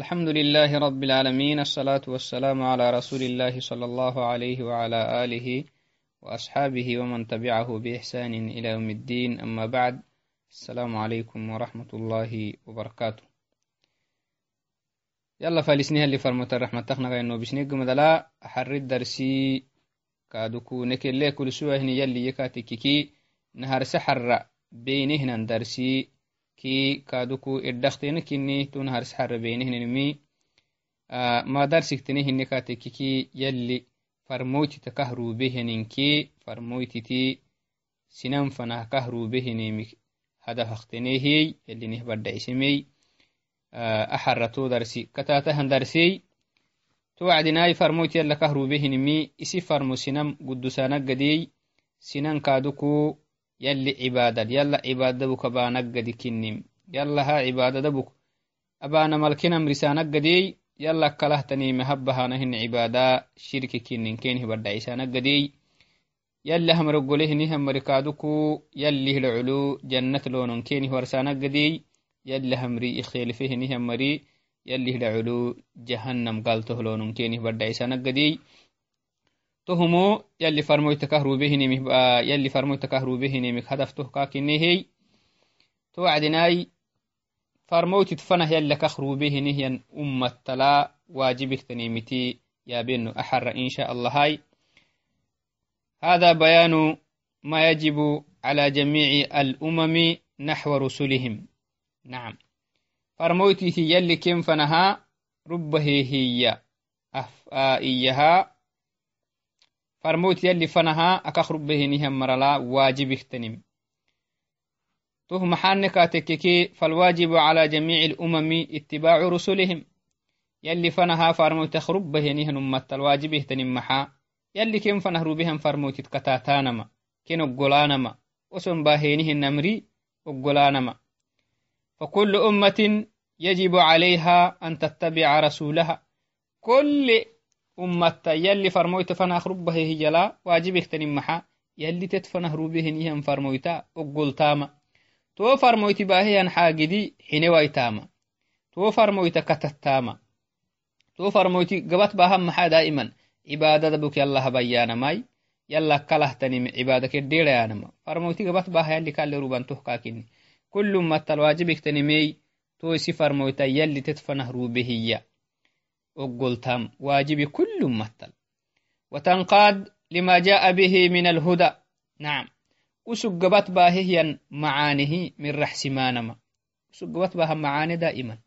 الحمد لله رب العالمين الصلاة والسلام على رسول الله صلى الله عليه وعلى آله وأصحابه ومن تبعه بإحسان إلى يوم الدين. أما بعد السلام عليكم ورحمة الله وبركاته. يلا فالسنها اللي فرمت الرحمة تخنا إنه بسنيق مدلا أحرد درسي كادوكو نكلي كل سوى هني يلي يكاتيكي نهار سحر بينهن درسي ki kaduku iddakteni kini tun haris harrabeinihinimi ma darsiktini hini katekiki yalli farmoytita kahrubehininki farmoytiti sinan fanah kahrubehinimi hadafaktenehiy yallinih badda'isemey axarrato darsi katatahan darsey to wacdinai farmoyti yalla kahrubehinimi isi farmo sinam guddusanaggadey sinan kaduku yalli cibaadad yalla cibaadadabuk abaanaggadi kinnim yalla ha cibaadadabuk abaana malkinam risaanaggadey yalla kalahtanime habbahanahin cibaada shirki kinnin kenih badhacisaanaggadey yalli hamrogolehini hamarikaaduku yalli hilculu jannat loonon kenih warsaanaggadey yalli hamri ikhelifehini hamari yalli hilculu jahannam galtoh loonon kenih badhacisaanaggadey تهمو يلي فرموي تكهرو به نيمي با يلي فرموي به نيمي هدف تو كاك نيهي تو عدناي فرموي تتفنه يلي كخرو به نيهن أمة تلا. واجبك تنيمتي يا بنو أحر إن شاء هذا بيان ما يجب على جميع الأمم نحو رسلهم. نعم. فرموتي في يلي كم فنها ربه هي أفائيها آه، فرموت يلي فنها أكخرب به نهم مرلا واجب اختنم. توه محانك تككي فالواجب على جميع الأمم اتباع رسلهم. يلي فنها فرموت اخرب به نهن أمت الواجب اختنم محا. يلي كم فنهرو بهم فرموت تكتاتانما كنو قولانما وسن باهينه النمري وقولانما فكل أمة يجب عليها أن تتبع رسولها. كل ummata yalli farmoyta fanah rubbahe hijala wajibektanin maxa yalli tet fanah rubehenihan farmoyta oggoltama to farmoyti baheyan xaagidi xinewaitama to farmoyta katattama to farmoyti gabat bahan maxa daiman cibaadada buk yalla habayyanamai yalla kalahtanim cibaada keddeerayanama farmoyti gabat baha yalli kalle rubantoh kakini kullu ummattal wajibektanimey to isi farmoyta yalli tet fanah ogoltam واجب كل مثل وتنقاد لما جاء به من الهدى. نعم. وسقبت باهيا معانه من رحسمانما وسقبت بها معاني دائما.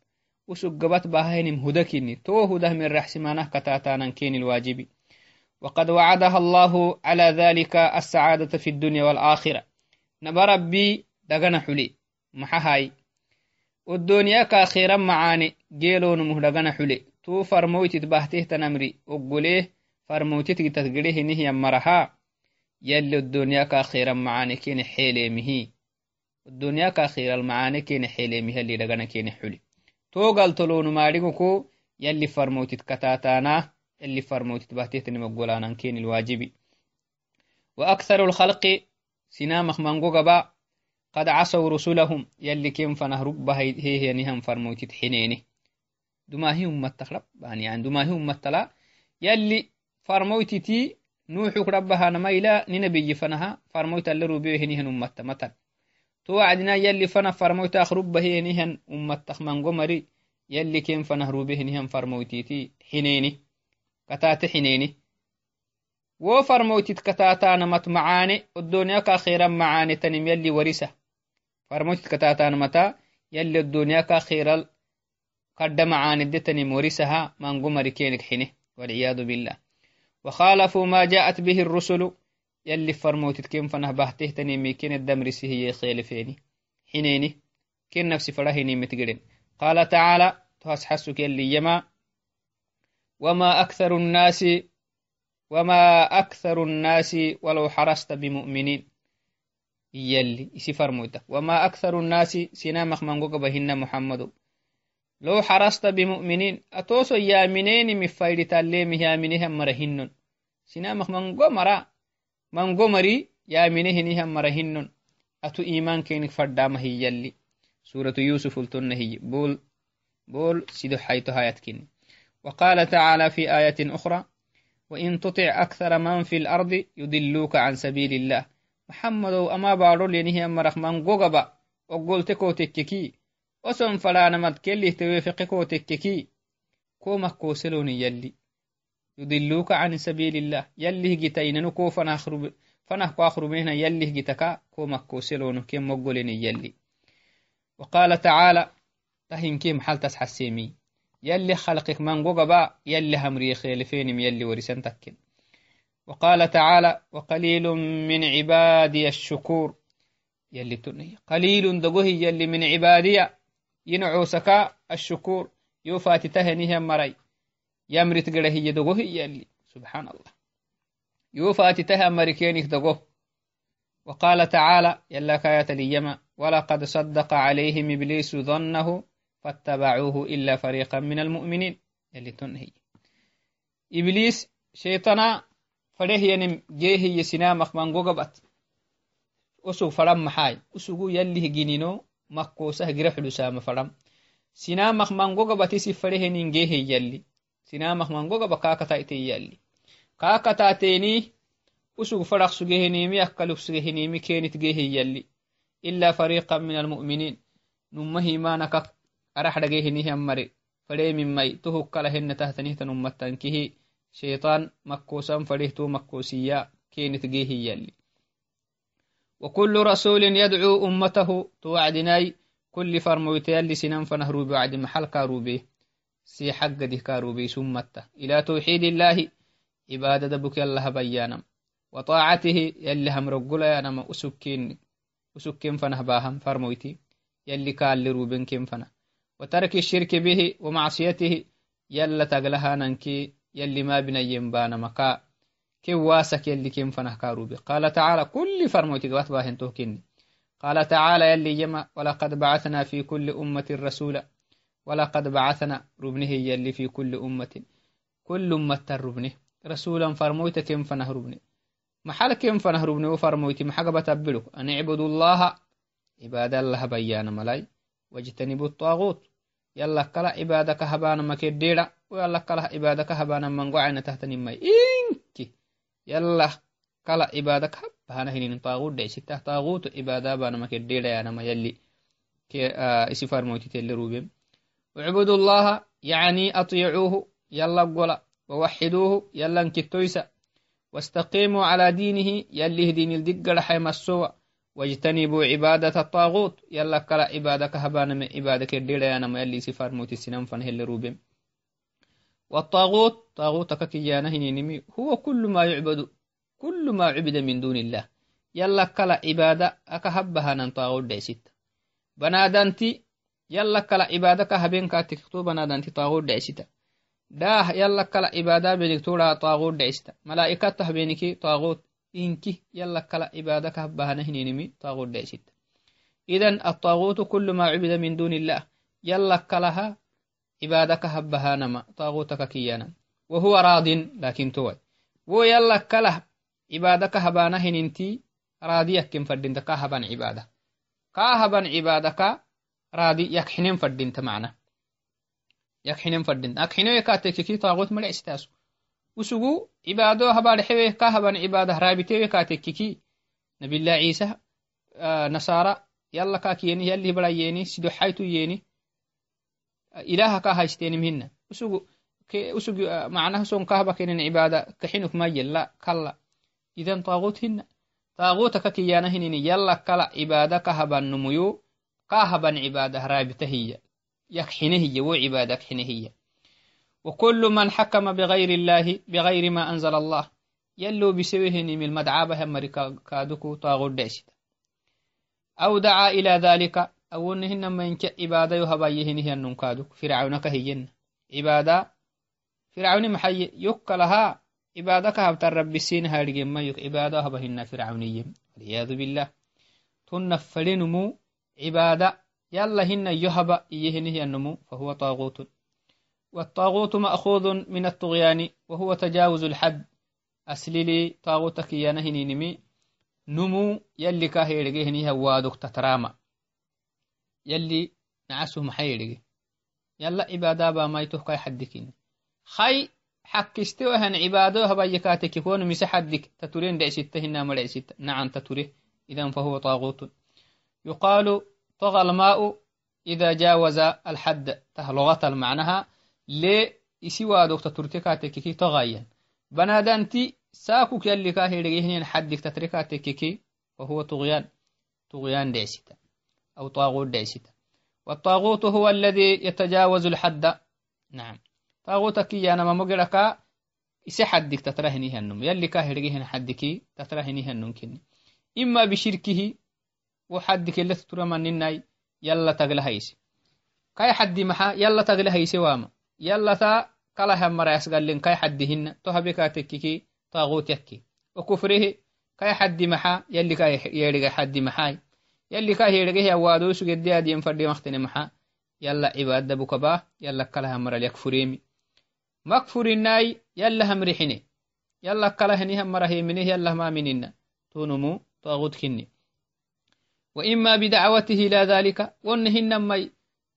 وسقبت باهين هدكني تو هده من رحسمانه كتاتانا كين الواجب وقد وعدها الله على ذلك السعادة في الدنيا والآخرة. نبربي دغنا حلي. محهاي والدنيا كاخيرا معاني. جيلون مهدغنا حلي. تو فرمويتت باهتهتنمري وقليه فرمويتتك قليه نهي مرها يلي الدنيا كاخيرا معاني كين حيلي مهي الدنيا كاخيرا المعاني كين حيلي مهي اللي لغنا كين حلي تو قال تلون ماريكو يلي فرمويتت كتاتانا اللي فرمويتت باهتهتنم وقلانا كين الواجبي وأكثر الخلق سنامخ منقو قبا قد عصوا رسلهم يلي كيم فنهرب هي هي نهم فرمويتت حنيني dumahi ummatak rabbani yani dumahi ummatala yalli farmoytiti nuuxuk rabbahanama ila ninabiyi fanaha farmoytalle rubehenihan ummatta matan to wacdina yalli fana farmoytaak rubbahenihan ummattak mango mari yalli ken fanah rubehenihan farmoytiti hineeni kataate hineeni wo farmoytit kataatanamat macaane oddoniyaka akhiran macaane tanim yalli warisa farmoytit kataatanamata yalli oddoniyaka akhiral قد معاندتني مورسها من قمر كينك حنه والعياذ بالله. وخالفوا ما جاءت به الرسل. يلي فرموت كيم فنه بهته تني ميكين الدمرسي هي خيلفيني. حنيني كين نفسي فرهيني متقرن قال تعالى تحسحسك يلي يما وما أكثر الناس وما أكثر الناس ولو حرست بمؤمنين. يلي إسي فرموتا وما أكثر الناس سنامخ من بهن محمد. لو حرست بمؤمنين أتوسو يامنين مفايد تاليمه يامنهم مرهنن. سنامخ منغو مرا منغو مري يامنه نهم مرهنن. أتو إيمان كينك فردام هي يلي. سورة يوسف التن هي. بول بول سيدو حيث هايتكن وقال تعالى في آية أخرى وإن تطع أكثر من في الأرض يدلوك عن سبيل الله. محمد أما بارو لنهي أما رحمن قوغبا وقلت كو وسن فلانا مد كله توفق كو تككي كو مكو سلوني يلي. يدلوك عن سبيل الله. يلي جتين كو فنخرب فنحكو أخربين يلي جتكا كو مكو سلونو كم مقولين يلي. وقال تعالى تهين كيم حال تسحسيمي يلي خلقك من قبا يلي همري خيلفين يلي ورسن تكن. وقال تعالى وقليل من عبادي الشكور. يلي تنهي قليل دقوه يلي من عبادي. ينعو سكا الشكور يوفات تهنيه مري. يمرت قره يدقوه يلي. سبحان الله يوفات تهن مريكينك دقوه. وقال تعالى يلا كاية اليما ولقد صدق عليهم إبليس ظنه فاتبعوه إلا فريقا من المؤمنين. يلي تنهي. إبليس شيطانا فره ينم جيه يسنامخ من قبت أسوق فرم محاي أسوق يلي جنينو makkosah gira xulusaama fadham. Sinamaq mangogabati sifareheningeheyyalli sinamaq mangogaba kakataiteyalli kakatateni usug faraq sugehenimi akkaluk sugehenimi kenitgeheyyalli ila fariqa min almu'miniin numahimanakak arahdhagehinihiammare faremimai tohukkalahenna tahtanihtan ummattankihi sheitan makkosan farehto makkosiya kenitgeheyyalli وكل رسول يدعو أمته توعدناي كل فرمويت يلي سنان فنهرو بعد محل كاروبي. سي حق دي كاروبي سمته إلى توحيد الله عبادة بك الله بيانا وطاعته يلي هم رقلا أنا أسكين أسكين فنه باهم يلي كال لروبين كين فنه وترك الشرك به ومعصيته يلا تقلها ننكي. يلي ما بنيم بانا مكا كي واسك يلي كين فنه كاروبي؟ قال تعالى كل فرموتي قوات باهن توكيني. قال تعالى يلي يما ولقد بعثنا في كل أمة رسولا. ولقد بعثنا ربنه يلي في كل أمة. كل أمة ربنه. رسولا فرموت كم فنه ربنه محل كم فنه ربنه وفرموتي محق بتبلك أن اعبدوا الله عباد الله بيان ملاي. واجتنبوا الطاغوت. يلا كلا عبادك هبانا مكديرا. ويلا كلا عبادك هبانا من قعنا تحت نمي إنك يلا كلا عبادك هبانا هنين طاغوت دي. ستة طاغوت عبادة بانا مكديرا يا نما يلي. كي آه إسفار موتي تلي روبيم واعبدوا الله يعني أطيعوه. يلا قولا. ووحدوه. يلا انكتويسا. واستقيموا على دينه. يلي دين الدقر حيما السوى واجتنبوا عبادة الطاغوت. يلا كلا عبادك هبانا من عبادك الدير أنا ما يلي سفار موت السنام فنهل روبم والطاغوت طاغوتك كيانا هنينمي هو كل ما يعبد كل ما عبد من دون الله. يلا كلا عبادة أكهبها نن طاغوت ديست بنادنتي يلا كلا عبادك هبين كاتكتو بنادنتي طاغوت ديستا داه يلا كلا عبادة بنكتورا طاغوت ديستا ملائكة هبينكي طاغوت إنكي يلا كلا عبادك هبها نهنينمي طاغوت ديست إذن الطاغوت كل ما عبد من دون الله. يلا كلها ibadaka habbahanama taagutaka kiyanam wahuwa raadin laakiin towai wo yalla kalah ibadaka habana hininti raadi yakken fadinta ka haban ibada ka haban ibadaka raadi yakhinen fadinta macna. Yakhinen fadinta akhinoye katekeki taagut malecistaasu usugu ibado habadhexewe ka haban ibada raabitewe katekeki nabilah isa nasara yalla kakiyeni yalli hibarayeni sidoxaytu yeni ilaha ka haystenim hina usug macnaha son kahaba kenen cibaada kaxinuk mayella kalla idan taagut hina taaguta ka kiyana hinini yalla kala cibaada ka habannumuyu ka haban cibaada raabita hiya yakxine hiya wo cibaada kxine hiya وكل من حكم بغير الله بغير ما أنزل الله يلو بسوهن من المدعابة أمريكا كادوكو طاغو أو دعا إلى ذلك أو أنهن من عبادة يهبايهن هي النكادوك فرعون كهين عبادة فرعون محي يك لها عبادة كهبت الرب السين هارج ما يك عبادة هبهن فرعونية والعياذ بالله تنفلنمو عبادة يلا هن يهب إيهن هي فهو طاغوت والطاغوت مأخوذ من الطغيان وهو تجاوز الحد أسللي طاغوتك ينهني نمي نمو يلي كاهيرجي هني هوادك تتراما يلي نعسه محيرجي يلا عبادة بامايتو كاي حدكين. خي حكستو هن عبادة هبايكاتك يكون مسح حدك. تتورين دع ستة هنا مرع ستة نعم تتوري. إذا فهو طاغوت. يقال طغى الماء إذا جاوز الحد. تهلغة المعنها لي إسوا دوك تترتكاتك كي تغاين بنادانتي ساكوك يلي كاهي حدك تتركاتك وهو طغيان. طغيان دعستا أو طاغوت دعستا والطاغوت هو الذي يتجاوز الحد. نعم. طاغوتك يا نما مقرك إسي حدك تترهني هنم. يلي كاهرجيهن حدك تترهني هنم كني. إما بشركه وحدك اللي تترمى الناي يلا تغلى هيسي. كاي حدي محا يلا تغلى هيسي واما. يلا تا كلا هم مرأس قال كاي حدهن تهبك تككي طاغوت يكي. وكفره كاي حدي محا يلي كاي يرجع حدي محاي يلي كاي يرجع وادو سجدي ادي فردي مختن محا. يلا عبادة بكبا يلا كلا هم مرأ يكفريمي مكفر الناي يلا هم رحني يلا كلا هني هم مرة منه يلا ما مننا تونمو طاغوت كني وإما بدعوته إلى ذلك. ونهن مي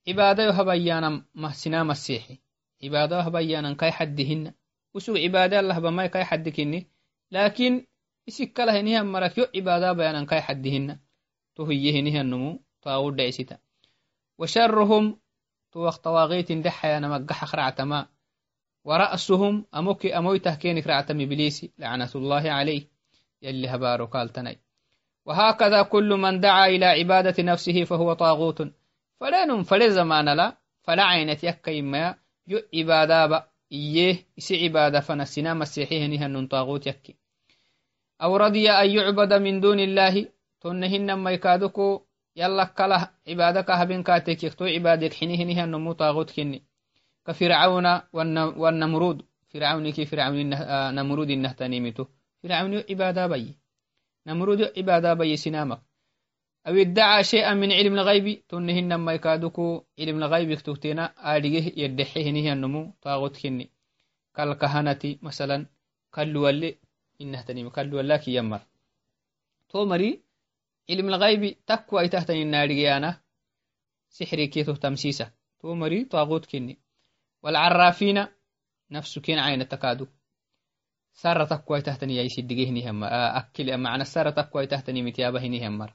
عبادة يهبيانا محسنا مسيحي. عبادة يهبيانا كاي حدهن. وسوق عبادة الله بما كاي حدكني لكن kala henihan marak yo عبادة بيانا كاي حدهن. تهيه هنيها النمو طاغوت دعستا وشرهم توق طواغيت دحيا نمقح خرعتما ورأسهم أموكي أمويته كينك رعتم إبليسي لعنة الله عليه. يلي هبارو قالتني وهكذا كل من دعا إلى عبادة نفسه فهو طاغوت. فلان فلا زمان لا فلا عينة يكا إما. يو عبادة با إيه إسي عبادة فنسنا مسيحيه نهن طاغوت يكي. أو رضي أن يعبد من دون الله حينه نهن نمو طاغوت كني كفرعون والنمرود فرعون كي فرعون آه، نمرود النهتانيمتو فرعون عبادة بي نمرود عبادة بي سنامك أو ادعى شيئا من علم الغيب تنهن ما يكادكو علم الغيب يكتوتينا آديه يدحيه نهي النمو طاغوت كني كالكهنة مثلا كالولي إنه تنيم كالولاك يمر تو مري علم الغيب تكوى تحتني الناريانا سحري كيتو تمسيسة. تو مري طاغوت كني والعرافين نفس كين عين تكادو سارة تكوي تحتني يا يسدقيه هم. أكل معنى سارة تكوي تحتني متيابه همر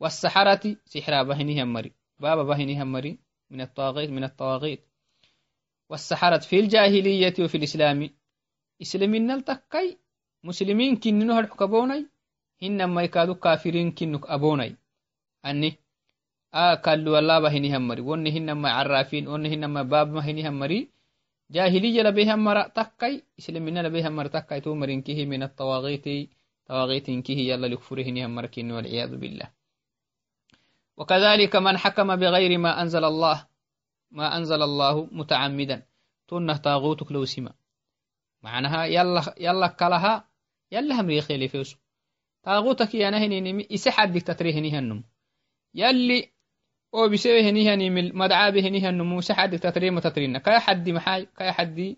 والسحرة سحرة بهني همري بابا بهني همري من الطاغيت من الطواغيت والسحرة في الجاهلية وفي الإسلام. إسلامين التكي مسلمين كننو هرحك أبوني هنما يكادو كافرين كنك أبوني أني آه كالو الله بهني همري وني هنما عرافين وني هنما باب مهني همري جاهلية لبيها مرة تكي إسلامنا لبيها مرة تكي تومرين كيه من الطواغيت طواغيت كيه يلا لكفره نهم مركين والعياذ بالله. وكذلك من حكم بغير ما أنزل الله ما أنزل الله متعمدا. تنه طاغوتك لو سما. معناها يلا يلا كلها يلا هم ريخي فيوس هنم يلي oo bisewe henihanimil madcabe henihannumu saxadi tatrema tatrina kaya xaddi maxay kaya xaddi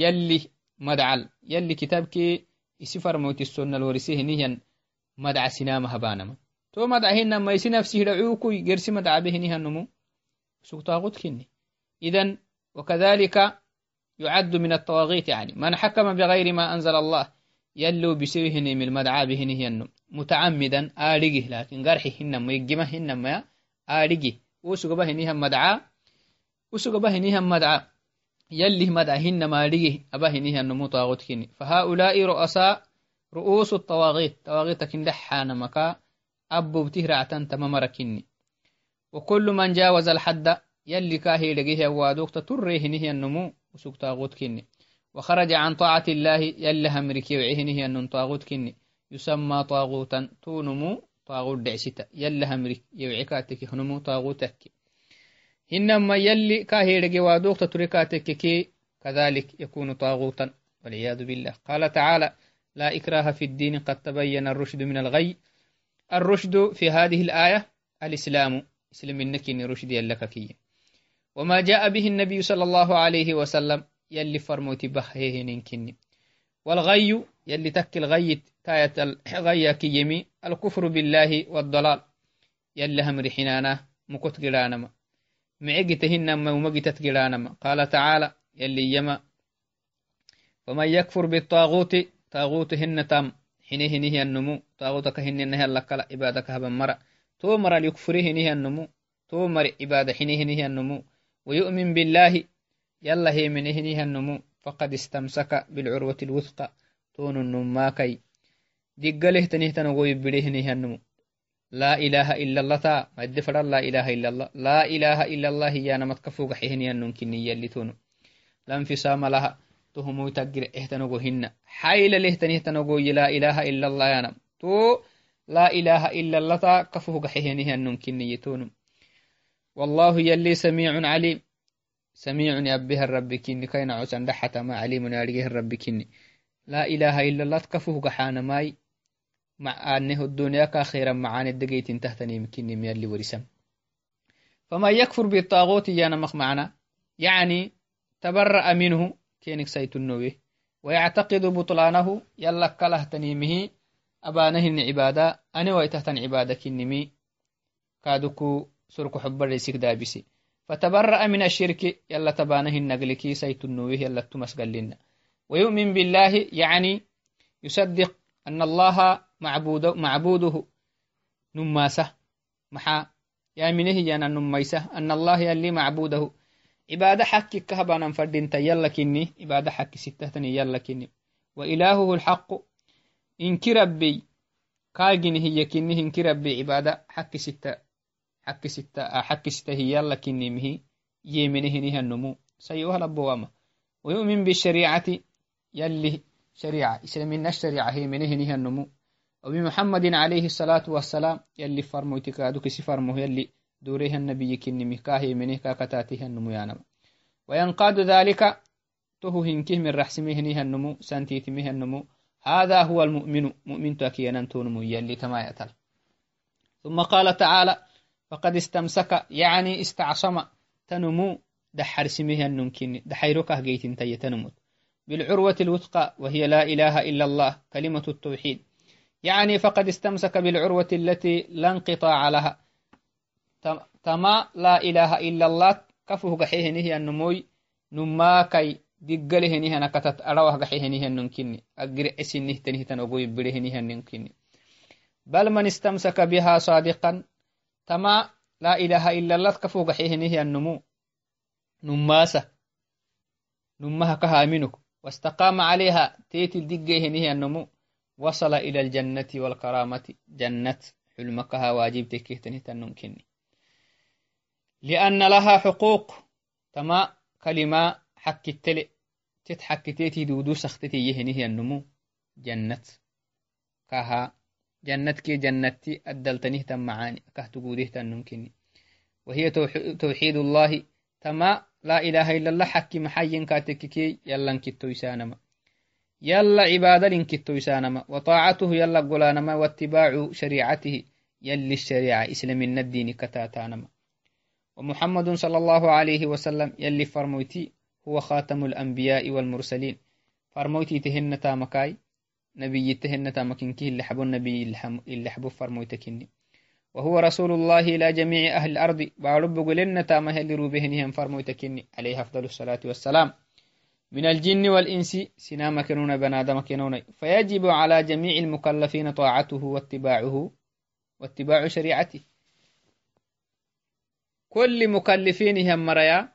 yalli madcal yalli kitabke isi farmoytissonnal warise henihan madca sinama habanama to madca hinama isi nafsi hidacukui gersi madcabe henihannumu sugtaagut kinni idan وكذلك يعد من الطواغيت يعني من حكم بغير ما أنزل الله يلو بسوي هني من المدعى به ينو متعمدا آرقه لكن قرحي هنا ما يجمع هنا ما آرقه وسوق به هني هم مدعى وسوق به هني هم مدعى يلي مدعى هنا ما آرقه أبا هني هنو مطاغوت هني فهؤلاء رؤساء رؤوس الطواغيت. طواغيت كن دحان مكا. أبو بتهرعة تمام ركني وكل من جاوز الحد يلي كاهي لقيه وادوك تطره هني هنمو وسوق تاغوت كني وخرج عن طاعة الله يلي همرك يوعيه نهي النم طاغوت كني. يسمى طاغوتا. تونمو طاغوت دعستا يلا همري يوعكاتك هنمو طاغوتك. إنما يلي كاهيرج وادوك تتركاتك كي كذلك يكون طاغوتا. والعياذ بالله. قال تعالى لا إكراه في الدين قد تبين الرشد من الغي. الرشد في هذه الآية الإسلام. إسلام النكين رشد يلك كي. وما جاء به النبي صلى الله عليه وسلم يلي فرموت بحيه ننكني. والغي يلي تكل غيت تاية الغيا كيمي الكفر بالله والضلال. يلي هم رحنانا مكت قرانما معجتهن ومجتت جرانما قال تعالى يلي يما ومن يكفر بالطاغوت طاغوتهن تام حينه نهي النمو. طاغوتك هن نهي لك عبادك هبا مرة. تو مرة ليكفره نهي النمو. تو مر عبادة حينه نهي النمو. ويؤمن بالله يلا هي من نهي النمو فقد استمسك بالعروة الوثقى. تون النماكي دقله تنه تنغوي بليه نهي النمو لا إله إلا الله تا. ما الدفر لا إله إلا الله. لا إله إلا الله يا نمت كفوق حيهن ينكن يلي تونو. لا انفصام لها. تهمو تقر اهتنغو هن. حيل لهتن اهتنغو لا إله إلا الله نم تو. لا إله إلا الله تا. كفوق حيهن ينكن يتونو. والله يلي سميع عليم. سميع يبه الرب كني كاين عسان دحة ما عليم يرجه الرب كني لا إله إلا الله تكفوه حان ماي مع أنه الدنيا كخيرا معاني الدقيت تهتني يمكنني من اللي ورسم فما يكفر بالطاغوت يانا مخ معنا يعني تبرأ فتبرأ من الشرك يلا تبانه النقلكي سيت النوي يلا تمس لنا ويؤمن بالله يعني يصدق أن الله معبود معبوده نماسة. محا يا منه يانا نميسة أن الله يلي معبوده. عبادة حق كهبانا فردين يلا كني عبادة حق ستة يلا كني. وإلهه الحق. إنك ربي كاجن هي كني إنك ربي عبادة حق ستة. حق ستة حق ستة هي يلا كني مه يمنه نها النمو سيوها لبوامة ويؤمن بالشريعة يلي شريعة إسلامنا الشريعة هي منه نها النمو وبمحمد عليه الصلاة والسلام يلي فرمو كسي فرمو يلي دوريه النبي كني مكاهي منه كاكتاته النمو يانم وينقاد ذلك تهو هنكه من رحسمه نها النمو سنتيتمه النمو هذا هو المؤمن مؤمن تأكينا تونمو يلي تما يتل ثم قال تعالى فقد استمسك يعني استعصم تنمو. دحر سمه النمكن جيت انتي تنمو بالعروة الوثقى وهي لا إله إلا الله كلمة التوحيد. يعني فقد استمسك بالعروة التي لا انقطاع لها. تما لا إله إلا الله كفه قحيه نهي النموي. نما كي دقله نهي نكتت أروه قحيه نهي النمكني أقرع سنه تنه تنقوي بره نهي بل من استمسك بها صادقا تما لا إله إلا الله قحيه نهي النمو. نماسة. نمها كها منك. واستقام عليها تيتل دقيه نهي النمو. وصل إلى الجنة والكرامة. جنة. حلمكها واجب تكيه تنمكني لأن لها حقوق. تما كلمة حك التلي تتحكتيتي دودو سختتي يهنه النمو. جنة. كها جنة كي جنتي أدلتنيه تم معاني كهت قوده تنمكني وهي توحيد الله تما لا إله إلا الله حكي محيين كاتككي يلا انكتو يسانما. يلا عبادة لنكتو يسانما. وطاعته يلا قلانما. واتباع شريعته يلي الشريعة إسلام الدين كتاتانما. ومحمد صلى الله عليه وسلم يلي فرموتي هو خاتم الأنبياء والمرسلين. فرموتي تهن تامكاي نبي تهن تامكينكي اللي حبو النبي اللي حبو فرموتكني وهو رسول الله إلى جميع أهل الأرض. بارب قلنا تامه اللي روبهنهم فرموتكني عليه أفضل الصلاة والسلام. من الجن والإنس سنام كنون بنادم كنون. فيجب على جميع المكلفين طاعته واتباعه واتباع شريعته. كل مكلفين هم مريا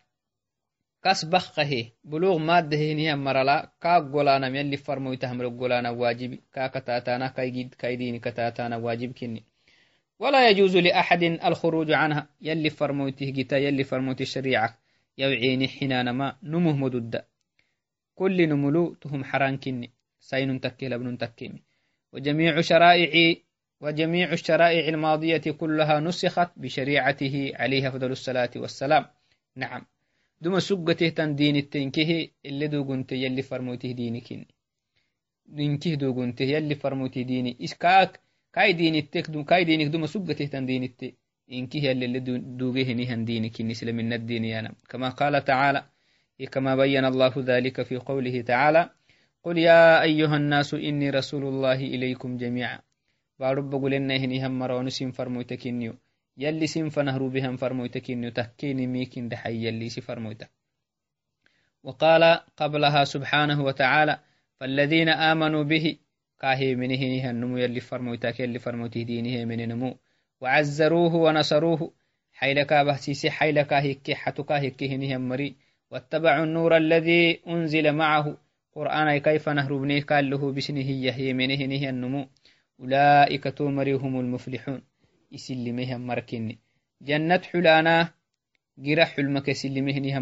مادة هم مرلا كا قولانا من اللي فرمو تهمل قولانا واجب كا كتاتانا كايجيد كايدين كتاتانا واجب كني. ولا يجوز لأحد الخروج عنها يلي فرموته جتا يلي فرموت الشريعة يوعيني حنان ما نمه مدد. كل نملو تهم حران كني. سين تكي لبن تكيمي وجميع شرائع وجميع الشرائع الماضية كلها نسخت بشريعته عليه أفضل الصلاة والسلام. نعم. دم سقته تن دين التنكه اللي دو قنت يلي فرموته دينكين. دينكه دو قنت يلي فرموته ديني. إسكاك كاي دينتك دو كاي دينك دو مسبته تن دينتي. إنك هي اللي دوغه نهن دينك نسل من الدين يانا كما قال تعالى كما بين الله ذلك في قوله تعالى قل يا أيها الناس إني رسول الله إليكم جميعا. بارب قلنا هني هم مرون سين فرموتكنيو يلي سين فنهرو بهم فرمويتك إنه تكيني ميكين دحي يلي سي فرمويتك وقال قبلها سبحانه وتعالى فالذين آمنوا به كاهي منه النمو يلي فرمويتك يلي فرموته دينه من نمو وعزروه ونصروه حيلك بهسيسي حيلك هيك حتك هيك هنيه مري. واتبعوا النور الذي أنزل معه. قرآن كيف نهربني قال له بسنه يهي منه النمو. أولئك تومري هم المفلحون. يسلمهنهم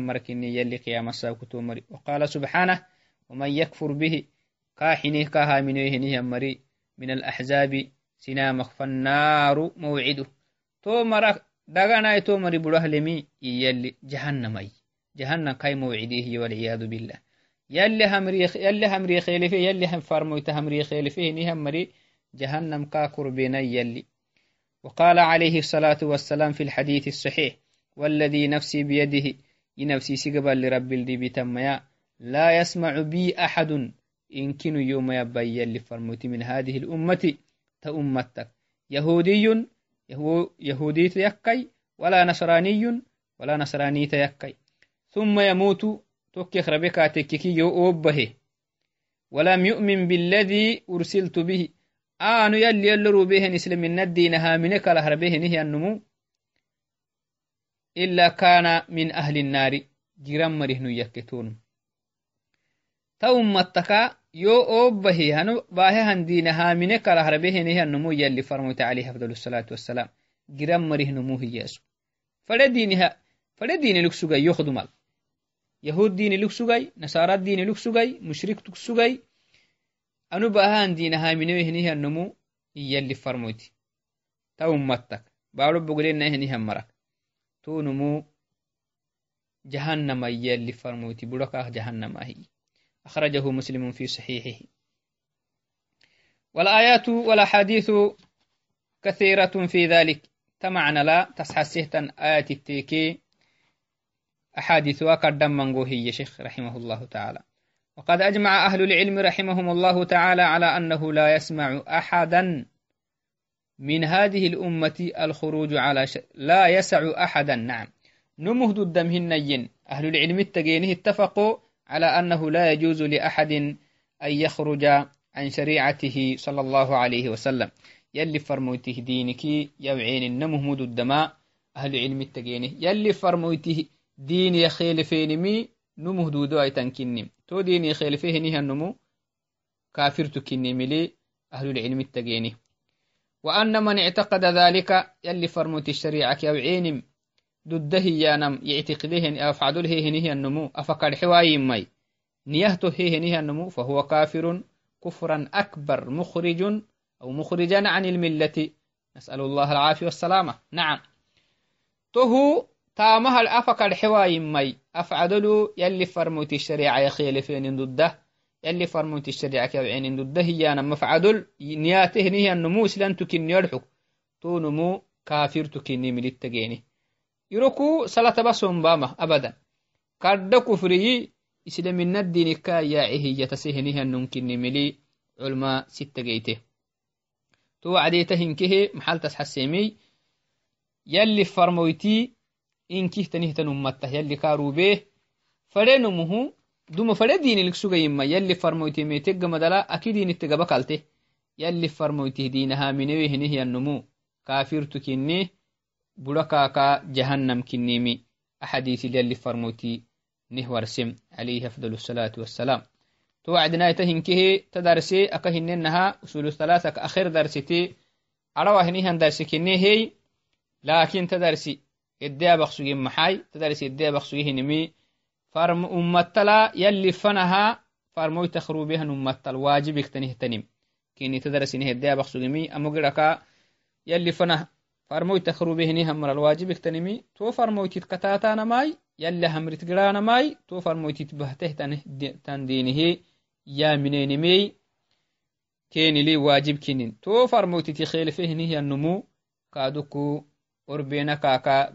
مركني يلي قيام الساوك تومري وقال سبحانه ومن يكفر به كاحنه كاها منه مري من الأحزاب سنامخ فالنار موعده تومر دغنا تومري بره لمي يلي جهنم أي جهنم كاي موعديه والعياذ بالله يلي همري يلي همري خيلفه يلي هم فرمويت همري خيلفه نهم مري جهنم كاكر بين يلي وقال عليه الصلاة والسلام في الحديث الصحيح والذي نفسي بيده ينفسي سيقبل لرب الدي تميا لا يسمع بي أحد يمكن يوم يبين يلي فرموت من هذه الأمة تأمتك. يهودي يهودي تيكي ولا نصراني ولا نصراني تيكي ثم يموت توكي خربكا تككي يو ولم يؤمن بالذي أرسلت به. Aanu yalli yalloruu behen islaminaddiinahaamine kala harbehenihi annumu ila kana min ahli الnaari jiran marihnu yakketunu ta yo oobbahi hanu baahehan diinahaamine kala harbehenihi annumu yalli farmoyte alayhi afdal الsalatu wassalam giran marihnumu hiyasu fade diiniha fade diini lug sugay yokdumal yahud diini lug sugay nasaara diini lug sugay mushrik tug sugay anu bahan dinahaminehinihannomu iyalli farmoyti ta ummattak baaro bogolenahinihan marak tunumu جهنم يلي فرموتي. بركة جهنم هي أخرجه مسلم في صحيحه. والآيات والأحاديث كثيرة في ذلك. تمعنا لا تسحسهتا آيات التيكي. أحاديث وقدم من هي شيخ رحمه الله تعالى. وقد أجمع أهل العلم رحمهم الله تعالى على أنه لا يسمع أحدا من هذه الأمة الخروج على ش... لا يسع أحدا. نعم. نمهد الدمهن أهل العلم التقينه اتفقوا على أنه لا يجوز لأحد أن يخرج عن شريعته صلى الله عليه وسلم. يلي فرمويته دينك يوعين النمهمد الدماء. أهل العلم التقينه يلي فرمويته دين يخيل فينمي ديني خيلفه نهنمو كافر تكني ملي أهل العلم التقيني. وأن من اعتقد ذلك يلي فرموت الشريعة أو عينم. ضده يانم يعتقده أو فعدله هنه النمو أفكر حواي مي نيهته هنه النمو فهو كافر كفرا أكبر مخرج أو مخرجا عن الملة. نسأل الله العافية والسلامة. نعم. تهو taamahal afakad xewaayimai afcadolu yalli farmoyti shariica yakhielefenin dudda yalli farmoyti shariica kawcenin dudda hiyana mafcadol niyatehnihiyannumu islantukinniyadxuk tonumu kafirtukinni milittageeni iroku salataba sombama abadan kadda kufriyi islaminaddinikka yaaci hiyatasehnihiannunkinni mili culma sittageyte to wacdeeta hinkehe maxaltas xasemiy yalli farmoyti inkihtanihtan ummattah yalli kaarubee fadhenumuhu duma fadhe diinilik sugayimma yalli farmoytimetegga madala aki diinitte gaba kalte yalli farmoytih diinahaminewehinihiyannumu kafirtu kinni bura kaka jahannam kinnimi axadiisil yalli farmoyti nih warsem alayhi afdal الsalatu wassalam to wacdinaita hinkehe ta darse aka hinenaha usulu thalathaka akhir darsete arawahinihan darse kinehey lakin ta darsi eddeabaqsugi maxay tadaris eddeabaqsugi hinimi farm ummattala yalli fanaha farmoy takhrubehan ummattal waajibiktanihtanim kini tadarasineh eddeabaqsugimi amogiraka yalli fanah farmoy takhrubehinihammaral waajibiktanimi to farmoytit katatanamai yalli hamrit giranamai to farmoytit bahtehtan dinihi yaminenimey kenili waajib kinin to farmoytiti khelefehinihiyannumu kaaduku orbena kaka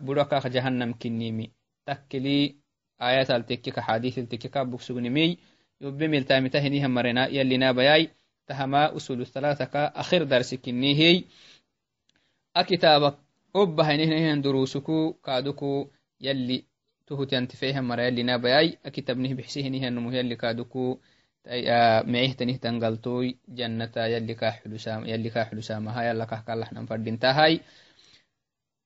buro kaka jahannam kinnimi takkili ayatal tekkika xadiisil tekkika bugsugnimiy yobe miltamita hiniha marena yallinabayai tahama usulu thalathaka akhir darsi kinnihiy a kitaaba obbahainehnehinan durusuku kaaduku yalli tuhutyantifehan mara yalli nabayai akitabnih bixsehinihanumuh yalli kaaduku mecehtanihtan galtoy jannata yalli kaa xulusamaha yalla kah kalaxnan fadintahai